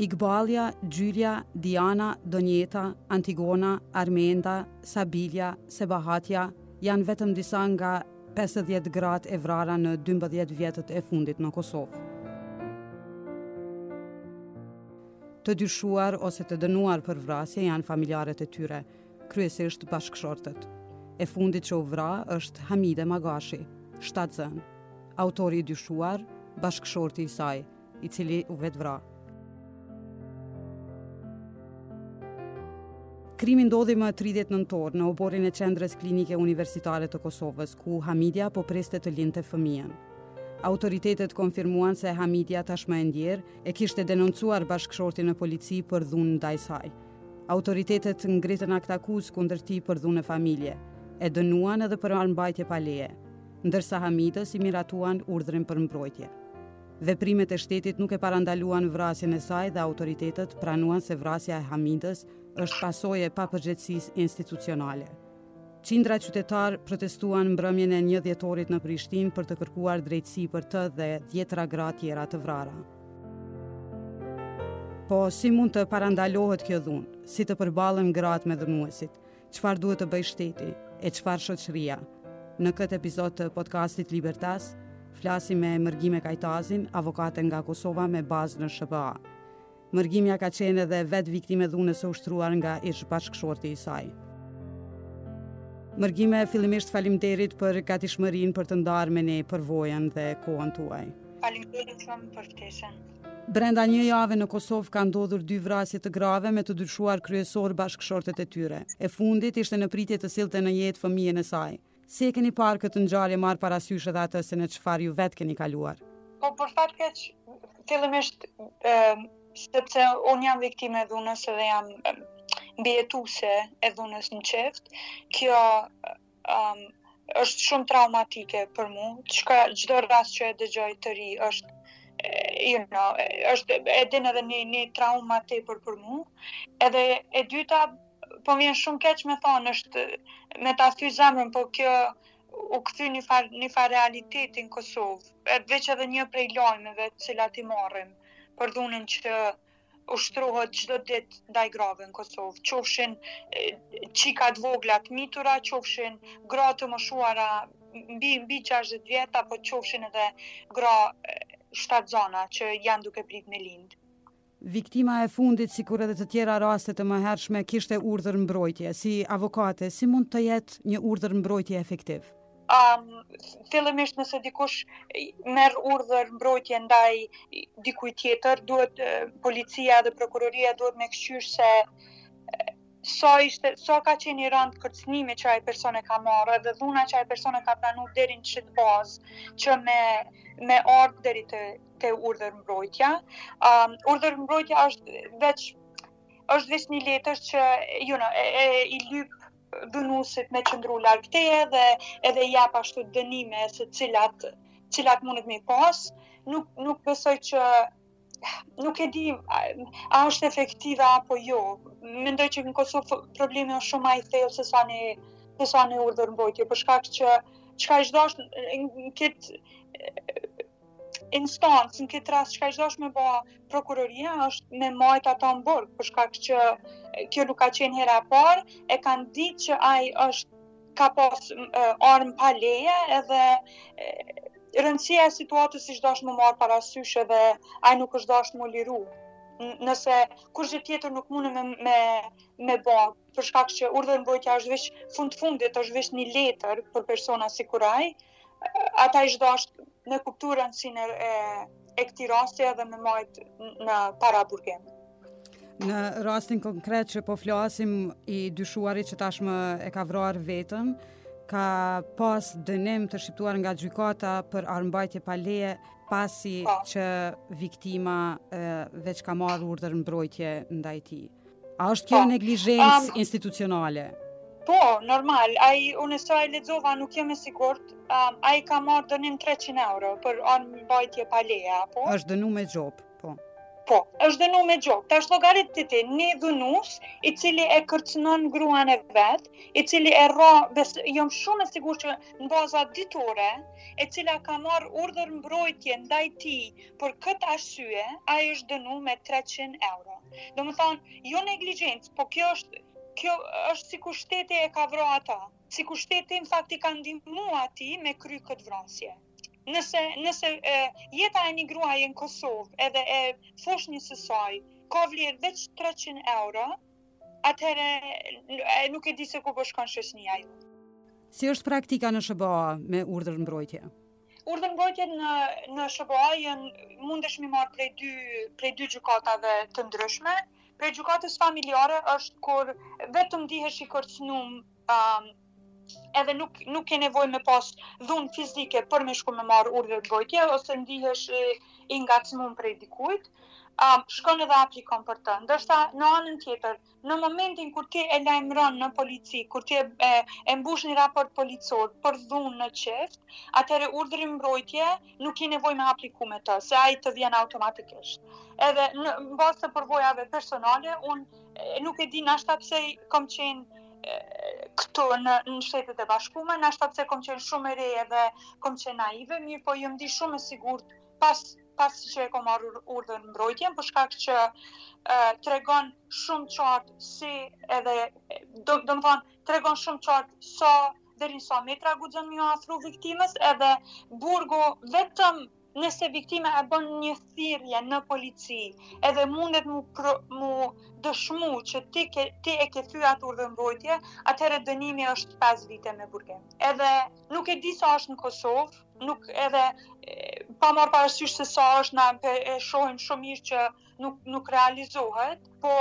Igbalja, Gjylja, Diana, Donjeta, Antigona, Armenda, Sabilja, Sebahatja janë vetëm disa nga 50 gratë e vrara në 12 vjetët e fundit në Kosovë. Të dyshuar ose të dënuar për vrasje janë familjarët e tyre, kryesisht bashkëshortët. E fundit që u vra është Hamide Magashi, shtatzënë, autori i dyshuar, bashkëshorti i saj, i cili u vetëvra. Krimi ndodhi më 30 nëntor në oborrin e qendrës klinike universitare të Kosovës, ku Hamidja po priste të lindte fëmijën. Autoritetet konfirmuan se Hamidja tashmë e ndjerë e kishte denoncuar bashkëshortin në polici për dhunë ndaj saj. Autoritetet ngritën aktakuzë kundër tij për dhunë në familje. E dënuan edhe për armëmbajtje pa leje, ndërsa Hamidës i miratuan urdhrin për mbrojtje. Veprimet e shtetit nuk e parandaluan vrasjen e saj dhe autoritetet pranuan se vrasja e Hamidës është pasojë e papërgjegjësisë institucionale. Qindra qytetarë protestuan mbrëmjen e një dhjetorit në Prishtinë për të kërkuar drejtësi për të dhe dhjetëra gra tjera të vrara. Po, si mund të parandalohet kjo dhunë? Si të përballen gratë me dhunuesit? Çfarë duhet të bëjë shteti? E çfarë shoqëria? Në këtë epizod të podcastit Libertas, flasim me Mërgime Kajtazin, avokate nga Kosova me bazë në SHBA. Mërgimja ka qenë edhe vetë viktimë e dhunës së ushtruar nga ish-bashkëshorti i saj. Mërgime, fillimisht faleminderit për gatishmërinë për të ndarë me ne përvojën dhe kohën tuaj. Faleminderit shumë për ftesën. Brenda një jave në Kosovë kanë ndodhur dy vrasje të grave me të dyshuar kryesorë bashkëshortët e tyre. E fundit ishte në pritje të sillte në jetë fëmijën e saj. Si e keni parë këtë ngjarje marrë parasysh edhe atë se në çfarë ju vetë keni kaluar? Po për fat keq, fillimisht ë sepse un jam viktimë e dhunës dhe jam mbijetuse e dhunës në çift. Kjo um, është shumë traumatike për mu. Çka çdo rast që e dëgjoj të ri është you know, është e din edhe një një trauma tepër për mu. Edhe e dyta po vjen shumë keq me thonë, është me ta thy zemrën, po kjo u kthy një far një far realiteti n'Kosovë. E veç edhe një prej lajmeve të cilat i marrim për dhunën që ushtrohet çdo ditë ndaj grave në Kosovë, qofshin çika të vogla të mitura, qofshin gra të moshuara mbi mbi 60 vjet apo qofshin edhe gra shtatzana që janë duke prit me lind. Viktima e fundit, sikur edhe të tjera raste të mëhershme, kishte urdhër mbrojtje. Si avokate, si mund të jetë një urdhër mbrojtje efektiv? Fillimisht nëse dikush merr urdhër mbrojtje ndaj dikujt tjetër, duhet policia dhe prokuroria duhet me kqyr se Sa ish, sa ka qenë i randë kërcnimi që ai person e ka marrë dhe dhuna që ai person e ka pranu deri në qit pikë që me me ardh deri te te urdhër mbrojtja. Um, urdhër mbrojtja është veç është veç një letër që you know, e, e, i lyp dhunuesit me qëndru larg teje dhe edhe jap ashtu dënimet se cilat cilat mundet me pas. Nuk nuk besoj që nuk e di a është efektive apo jo. Mendoj që në Kosovë problemi është shumë më i thellë se sa ni se sa ni urdhër mbrojtje, për shkak që çka ish dashtë në këtë instancë, në këtë rast çka ish dashtë me ba prokuroria është me majt atë në burg, për shkak që kjo nuk ka qenë hera e parë, e kanë ditë që ai është Ka pas armë pa leje edhe randësia e situatës ish dashtë me marrë parasysh edhe ai nuk është dashtë m'u liru. Nëse kurgjë tjetër nuk mune me, me, me ba, për shkak që urdhër mbrojtja është veç fund fundit, është veç një letër për persona sikur ai, Ata ish dashtë me kuptu ranësinë e, e këtij rasti edhe me majtë në paraburgim. Në rastin konkret që po flasim i dyshuari që tashmë e ka vrarë veten, ka pas dënim të shqiptuar nga gjykata për armëmbajtje pa leje pasi pa. Po. që viktima e, veç ka marrë urdhër mbrojtje ndaj tij. A është kjo po. neglizhencë um, institucionale? Po, normal, ai unë sa e lexova nuk jam e sigurt, um, ai ka marrë dënim 300 euro për armëmbajtje pa leje apo? është dënu me gjobë, po. Po, është dënu me gjobë, tash llogarite ti, një dhunues, i cili e kërcënon gruan e vet, i cili e rreh, jam shumë e sigurt që në baza ditore, e cila ka marrë urdhër mbrojtje ndaj tij për këtë arsye ai është dënu me treqind euro. Domethënë, jo neglizhencë, po kjo është kjo është sikur shteti e ka vrarë atë, sikur shteti në fakt i ka ndihmuar atij me kry këtë vrasje. Nëse nëse e, jeta e një gruaje në Kosovë edhe e foshnjës së saj ka vlerë veç 300 euro, atëherë nuk e di se ku po shkon shoqnia jonë. Si është praktika në SHBA me urdhër mbrojtje? Urdhër mbrojtjet në në SHBA janë mundesh mi marrë prej dy prej dy gjykatave të ndryshme. Prej gjykatës familjare është kur vetëm ndihesh i kërcënum um, edhe nuk nuk ke nevojë me pas dhunë fizike për me shku me marr urdhër mbrojtje ose ndihesh i, i ngacmum prej dikujt, um, shkon edhe aplikon për të. Ndërsa në anën tjetër, Në momentin kur ti e lajmëron në polici, kur ti e, e, e mbush një raport policor për dhunë në çift, atëherë urdhri mbrojtje nuk ke nevojë me apliku për të, se ai të vjen automatikisht. Edhe në bazë të përvojave personale, un nuk e di nashta pse kam qenë këtu në në shtetet e bashkume, nashta pse kam qenë shumë e re edhe kam qenë naive, mirëpo jam ndi shumë e sigurt pas pasi që e kam marrë urdhër mbrojtjen për shkak që tregon shumë qartë si edhe domethënë tregon shumë qartë sa deri në sa metra guxon m'iu afru viktimës edhe burgu vetëm nëse viktima e bën një thirrje në polici edhe mundet mu pro, mu dëshmu që ti ke ti e ke thy atë urdhër mbrojtje atëherë dënimi është 5 vite me burgim edhe nuk e di sa është në Kosovë nuk edhe pa marrë parasysh se sa është na e shohim shumë mirë që nuk nuk realizohet, po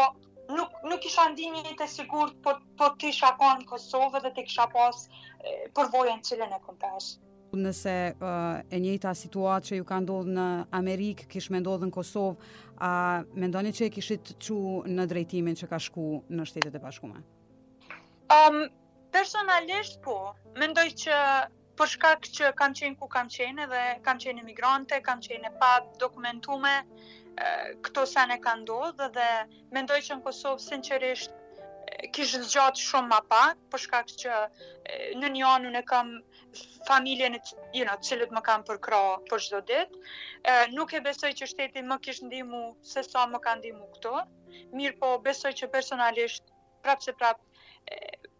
nuk nuk isha ndi e sigurt po po të isha kanë në Kosovë dhe të kisha pas përvojën të cilën e kom pas. Nëse uh, e njëjta situatë që ju ka ndodh në Amerikë kish me ndodh në Kosovë, a mendoni që e kishit çu në drejtimin që ka shku në Shtetet e Bashkuara? Um, personalisht po, mendoj që për shkak që kam qenë ku kam qenë edhe kam qenë emigrante, kam qenë e padokumentume, këto sene kanë ndodhë dhe mendoj që në Kosovë sinqerisht kish zgjatë shumë ma pak, për shkak që në një anë unë e kam familjen you know, të cilët më kanë përkrah për çdo ditë, nuk e besoj që shteti më kish ndihmu se sa më ka ndihmu këtu, mirëpo besoj që personalisht prapëseprapë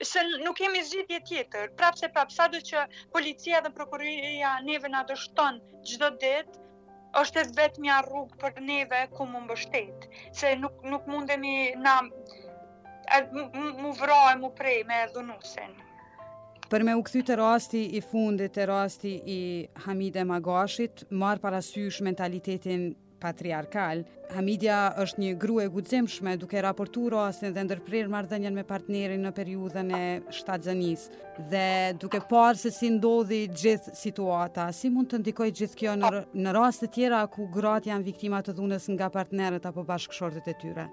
se nuk kemi zgjidhje tjetër, prapëseprapë sado që policia dhe prokuroria neve na dështon çdo ditë, është e vetmja rrugë për neve ku mu mbështet, se nuk nuk mundemi na mu vra e mu pre me dhunusin. Për me u kthy te rasti i fundit, te rasti i Hamide Magashit, marrë parasysh mentalitetin patriarkal. Hamidja është një grua e guximshme duke raportu rastin dhe ndërprerë marrëdhënien me partnerin në periudhën e shtatzënisë dhe duke parë se si ndodhi gjithë situata, si mund të ndikojë gjithë kjo në në raste të tjera ku gratë janë viktima të dhunës nga partnerët apo bashkëshortët e tyre.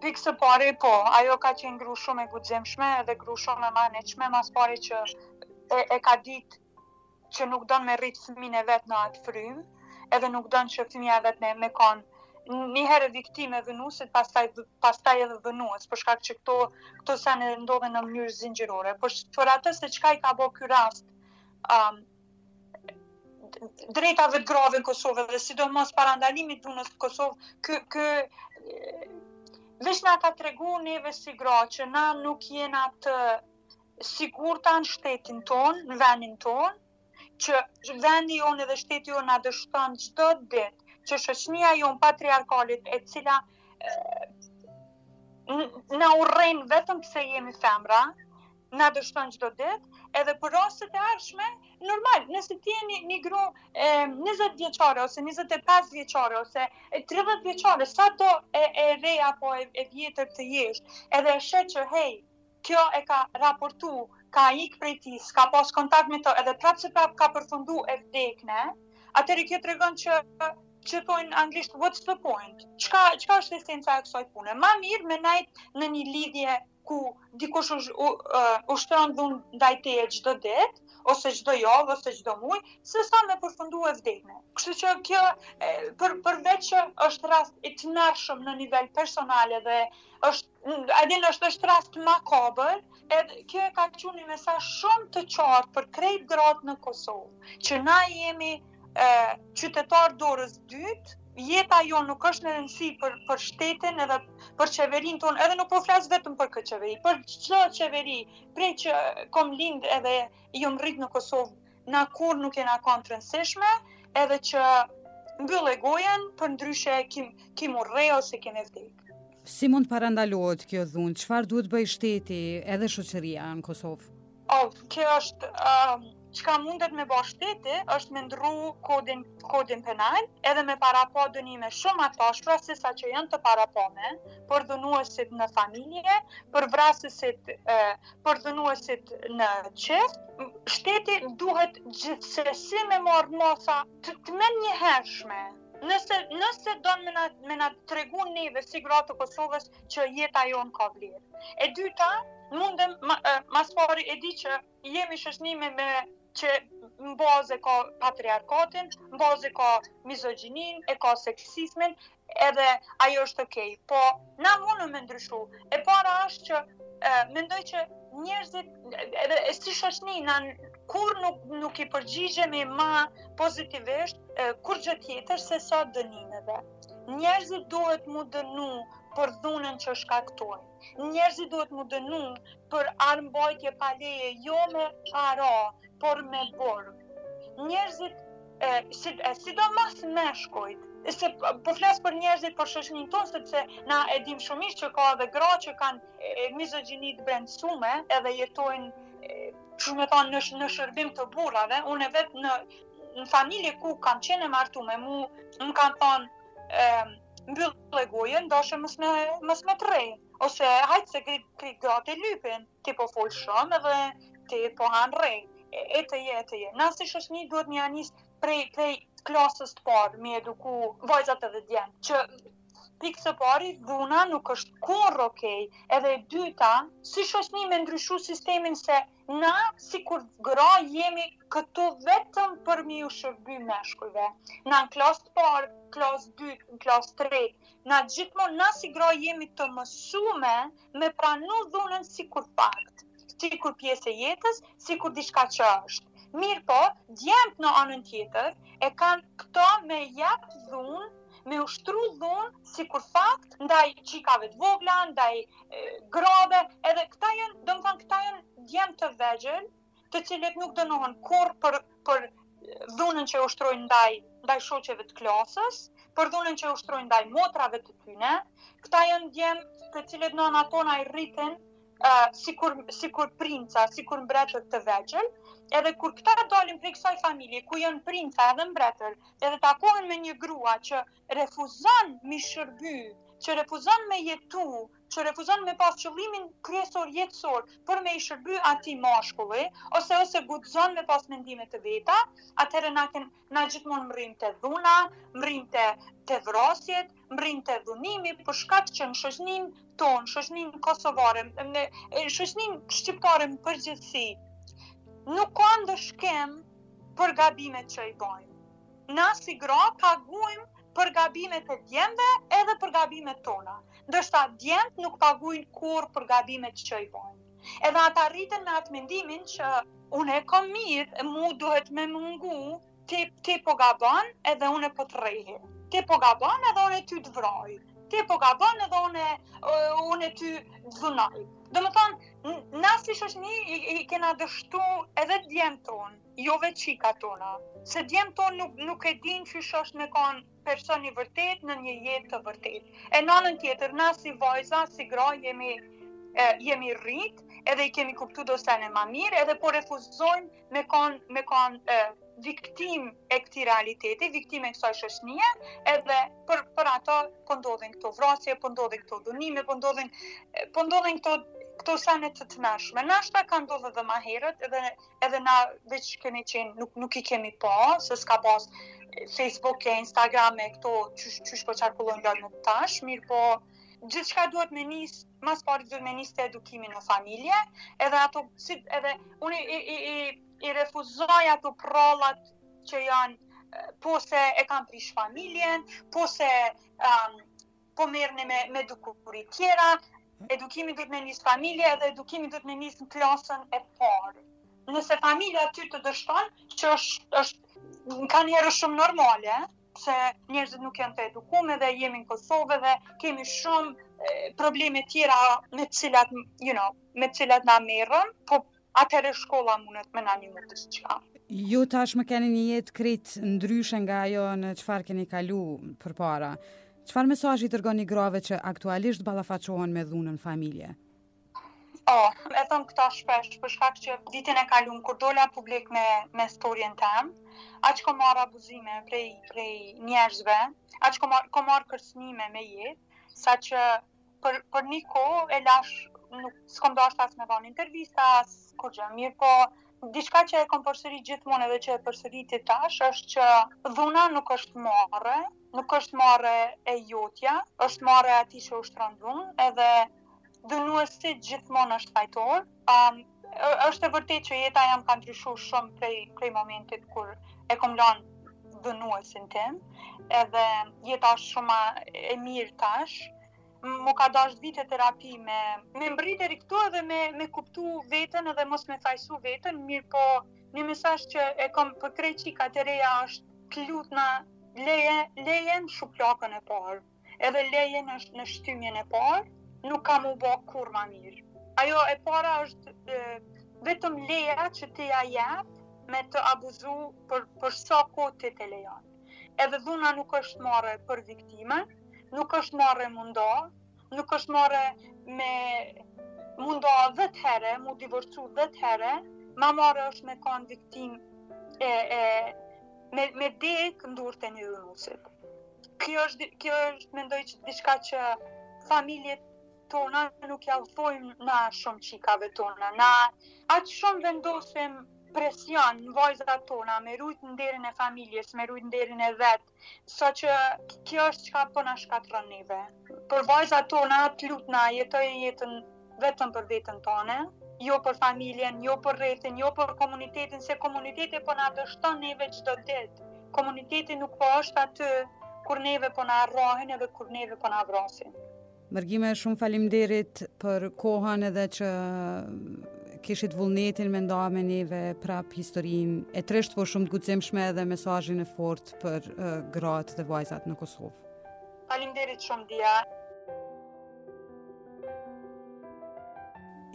Pikë së pari, po, ajo ka qenë gru shumë e guximshme dhe gru shumë e mençme, masi pari që e, e ka ditë që nuk don me rrit fëmin e vet në at frym edhe nuk don që fëmija e vet me me kon ni herë viktimë e dhunës pastaj pastaj edhe dhunues për shkak që këto këto sene ndodhen në mënyrë zinxhirore por për atë se çka i ka ba ky rast um, të drejtave të grave në Kosovë dhe sidomos parandalimit të dhunës në Kosovë, kë, kë veç na ka tregu neve si gra që na nuk jena të sigurta në shtetin tonë, në vendin tonë, që vendi jonë dhe shteti jonë na dështon çdo ditë që shoqnia jonë patriarkale e cila na urren vetëm pse jemi femra, na dështon çdo ditë, edhe për rastet e ardhshme, normal, nëse ti je një, një gru e, 20 vjeçare, ose 25 vjeçare, ose 30 vjeçare, sado e, e re apo e, e vjetër të jesh, edhe e sheh që hej, kjo e ka raportu, ka ik prej tij, s'ka pas kontakt me të edhe prap se prap ka përfundu e vdekme, atëherë kjo tregon që qysh thonë anglisht what's the point? Çka çka është esenca e kësaj pune? Ma mirë me nejt në një lidhje ku dikush u, u, ushtron dhunë ndaj teje çdo ditë, ose çdo javë ose çdo muaj, se sa me përfundu e vdekme. Kështu që kjo e, për përveç që është rast i tmerrshëm në nivel personal dhe është Edhe është është rast makabër, edhe kjo e ka çu një mesazh shumë të qartë për krejt gratë në Kosovë, që na jemi e, qytetarë të dorës dytë, jeta jonë nuk është me rëndësi për, për shtetin edhe për qeverinë tonë, edhe nuk po flas vetëm për këtë qeveri, por çdo qeveri, prej që kom lind edhe jom rrit në Kosovë, Na kurrë nuk jena kon të rëndësishme, edhe që mbylle gojën, përndryshe ki me, ki me u rreh ose ki me vdek. Si mund të parandalohet kjo dhunë? Çfarë duhet të bëjë shteti edhe shoqëria në Kosovë? Oh, kjo është uh, çka mundet me ba shteti është me ndrru kodin kodin penal edhe me parapa dënime shumë ma të ashpra se sa që janë të parapame për dhunuesit në familje, për vrasësit, për dhunuesit në çift, shteti duhet gjithsesi me marrë masa të, të menjëhershme. Nëse, nëse don me na, me na tregu neve si gra të Kosovës që jeta jonë ka vlerë. E dyta, mundem, ma, ma s'pari e di që jemi shoqni që në bazë e ka patriarkatin, në bazë e ka mizogjinin, e ka seksizmin, edhe ajo është ok, po na mundemi me ndryshu. E para është që e, mendoj që njerëzit edhe e si shoqni na kurrë nuk nuk i përgjigjemi ma pozitivisht e, kurgjo tjetër se sa dënimeve. Njerëzit duhet m'u dënu për dhunën që shkaktojnë. Njerëzit duhet mu dënu për armbajtje pa leje, jo me para, por me burg. Njerëzit, e, si, e, sidomos meshkujt, se po, po flas për njerëzit për shoqninë tonë sepse na e dim shumë mirë që ka edhe gra që kanë mizogjini të brendsume edhe jetojnë shumë me thonë në, në shërbim të burrave, unë vetë në në familje ku kam qenë e martu me mu, më kanë thonë, mbylle gojën, n'dash mos me, mos me t'rreh, ose hajt se gri, gri gratë e lypin, ti po fol shumë edhe ti po han rre, e, e të je, e të je. Na si shoqni duhet me ia nis prej, prej klasës të parë, mi eduku vajzat edhe djemtë, që pikësëpari, dhuna nuk është kurrë okej, okay. edhe e dyta, si shoqni me ndryshu sistemin se, Na sikur gra jemi këtu vetëm për me iu shërby meshkujve. Na në klasë të parë, klasë të dytë, në klasë të tretë, na gjithmonë na si gra jemi të mësume me pranu dhunën sikur fakt, sikur pjesë e jetës, sikur diçka që është. Mirëpo, djemtë në anën tjetër e kanë këtë me jep dhunë, me ushtru dhunë sikur fakt ndaj çikave të vogla, ndaj grave, edhe këta janë, domethonë, këta janë djem të vegjël, të cilët nuk dënohen kurrë për, për dhunën që ushtrojnë ndaj, ndaj shoqeve të klasës, për dhunën që ushtrojnë ndaj motrave të tyne, këta janë djem të cilët nanat tona i rritin, uh, sikur, sikur princa, sikur mbretër të vegjël, edhe kur këta dalin prej kësaj familje, ku janë princa edhe mbretër, edhe takohen me një grua që refuzon me i shërby, që refuzon me jetu, që refuzon me pas qëllimin kryesor jetësor për me i shërby atij mashkulli, ose ose guxon me pas mendime të veta, atëherë na ken, na gjithmonë mrrim te dhuna, mrrim te te vrasjet, mrrim te dhunimi, për shkak që në shoqninë tonë, në shoqninë kosovare, në shoqninë shqiptare në përgjithësi, nuk ka ndëshkim për gabimet që i bojnë. Na si gra pagujmë për gabimet e djemve edhe për gabimet tona, ndërsa djemt nuk pagujnë kurrë për gabimet që i bojnë. Edhe ata rriten me atë mendimin që unë e kom mirë e mu duhet me m'ngu, ti ti po gabon edhe unë po të rrehi. Ti po gabon edhe unë ty të vroj. Ti po gabon edhe unë unë ty të dhunoj. Domethonë na si shoqni i kena dështu edhe djemt tonë. jo veç çikat tona, se djemt tonë nuk nuk e din qysh është me kon person i vërtetë në një jetë të vërtetë. E në anën tjetër, na si vajza, si gra jemi e, jemi rrit, edhe i kemi kuptu do sene ma mirë, edhe po refuzojmë me kon me kon e, viktimë e këtij realiteti, viktimë e kësaj shoqnie, edhe për për ato po ndodhin këto vrasje, po ndodhin këto dhunime, po ndodhin e, po ndodhin këto këto sene të tmerrshme. Nashta ka ndodh edhe ma herët, edhe edhe na veç s'kemi qenë, nuk, nuk i kemi pa, se s'ka pas Facebook e Instagram e këto qysh, qysh po qarkullojnë tash, mirëpo gjithçka duhet me nis, ma s'pari duhet me nis te edukimi në familje, edhe ato, si, edhe unë i, i, i, i refuzoj ato përrallat që janë, po se e kam prish familjen, po se um, po mirrni me me dukuri tjera, edukimi duhet me nis n'familje edhe edukimi duhet me nis në klasën e parë. Nëse familja ty të dështon, që është është kanjëherë shumë normale, se njerëzit nuk janë të edukum edhe jemi në Kosovë edhe kemi shumë probleme tjera me të cilat, you know, me të cilat na mirrem, po Atëherë shkolla mundet me na ndihmu diçka. Ju tashmë keni një jetë krejt ndryshe nga ajo çfarë keni kalu përpara. Çfarë mesazhi i dërgoni grave që aktualisht ballafaqohen me dhunë në familje? Oh, e them këta shpesh, për shkak që vitin e kalum, kur dola publik me, me storjen teme, aq kom marrë abuzime prej, prej njerëzve, aq kom marrë, kom marrë kërcnime me jetë, sa që për për një kohë e lashë nuk s'kam dashur as me dhënë intervista as kurgjë mirëpo diçka që e kom përsërit gjithmonë edhe që e përsëriti tash është që dhuna nuk është marre nuk është marre e jotja është marre e atij që ushtron dhunë edhe dhunuesi gjithmonë është fajtor um, është e vërtetë që jeta jem ka ndryshu shumë prej, prej momentit kur e kom lanë dhunuesin tim, edhe jeta është shumë e mirë tash, m'u ka dasht vite terapi me, me mbërri deri këtu edhe me, me kuptu veten edhe mos me fajsu veten, mirëpo një mesazh që e kom për krejt çikat e reja është të lutna leje, leje në shuplakën e parë. edhe leje në, në shtymjen e parë, nuk ka m'u bo kurrë ma mirë. Ajo e para është e, vetëm leja që ti ia jep me të abuzu për, për sa kohë ti e lejon. Edhe dhuna nuk është marre për viktimën, nuk është marre m'u nda, nuk është marre me m'u nda dhetë herë, m'u divorcu dhetë herë, ma marre është me kanë viktimë e, e, me, me dekë n'durt e një dhunusit. Kjo është, kjo është mendoj që diçka që familjet tona nuk jau thojmë na shumë çikave tona, na aq shumë vendosim presion në vajzat tona, me rujt nderin e familjes, me rujt nderin e vet, saqë kjo është çka po na shkatërron neve. Por vajzat tona, të lutna, jetoje jetën vetëm për veten tonde, jo për familjen, jo për rrethin, jo për komunitetin, se komuniteti po na dështon neve çdo ditë. Komuniteti nuk po është aty kur neve po na rrahin edhe kur neve po na vrasin. Mërgime, shumë falimderit për kohën edhe që kishit vullnetin me nda me neve prap historinë e trisht, po shumë të guximshme edhe mesazhin e fort për uh, gratë dhe vajzat në Kosovë. Faleminderit shumë Die.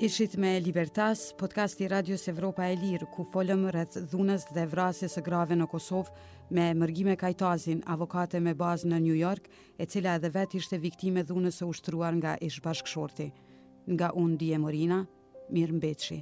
Ishit me Libertas, podcasti i Radios Evropa e Lirë, ku folëm rreth dhunës dhe vrasjes së grave në Kosovë me Mërgime Kajtazin, avokate me bazë në New York, e cila edhe vetë ishte viktimë e dhunës së ushtruar nga ish-bashkëshorti. Nga unë Die Morina, mirë mbetshi.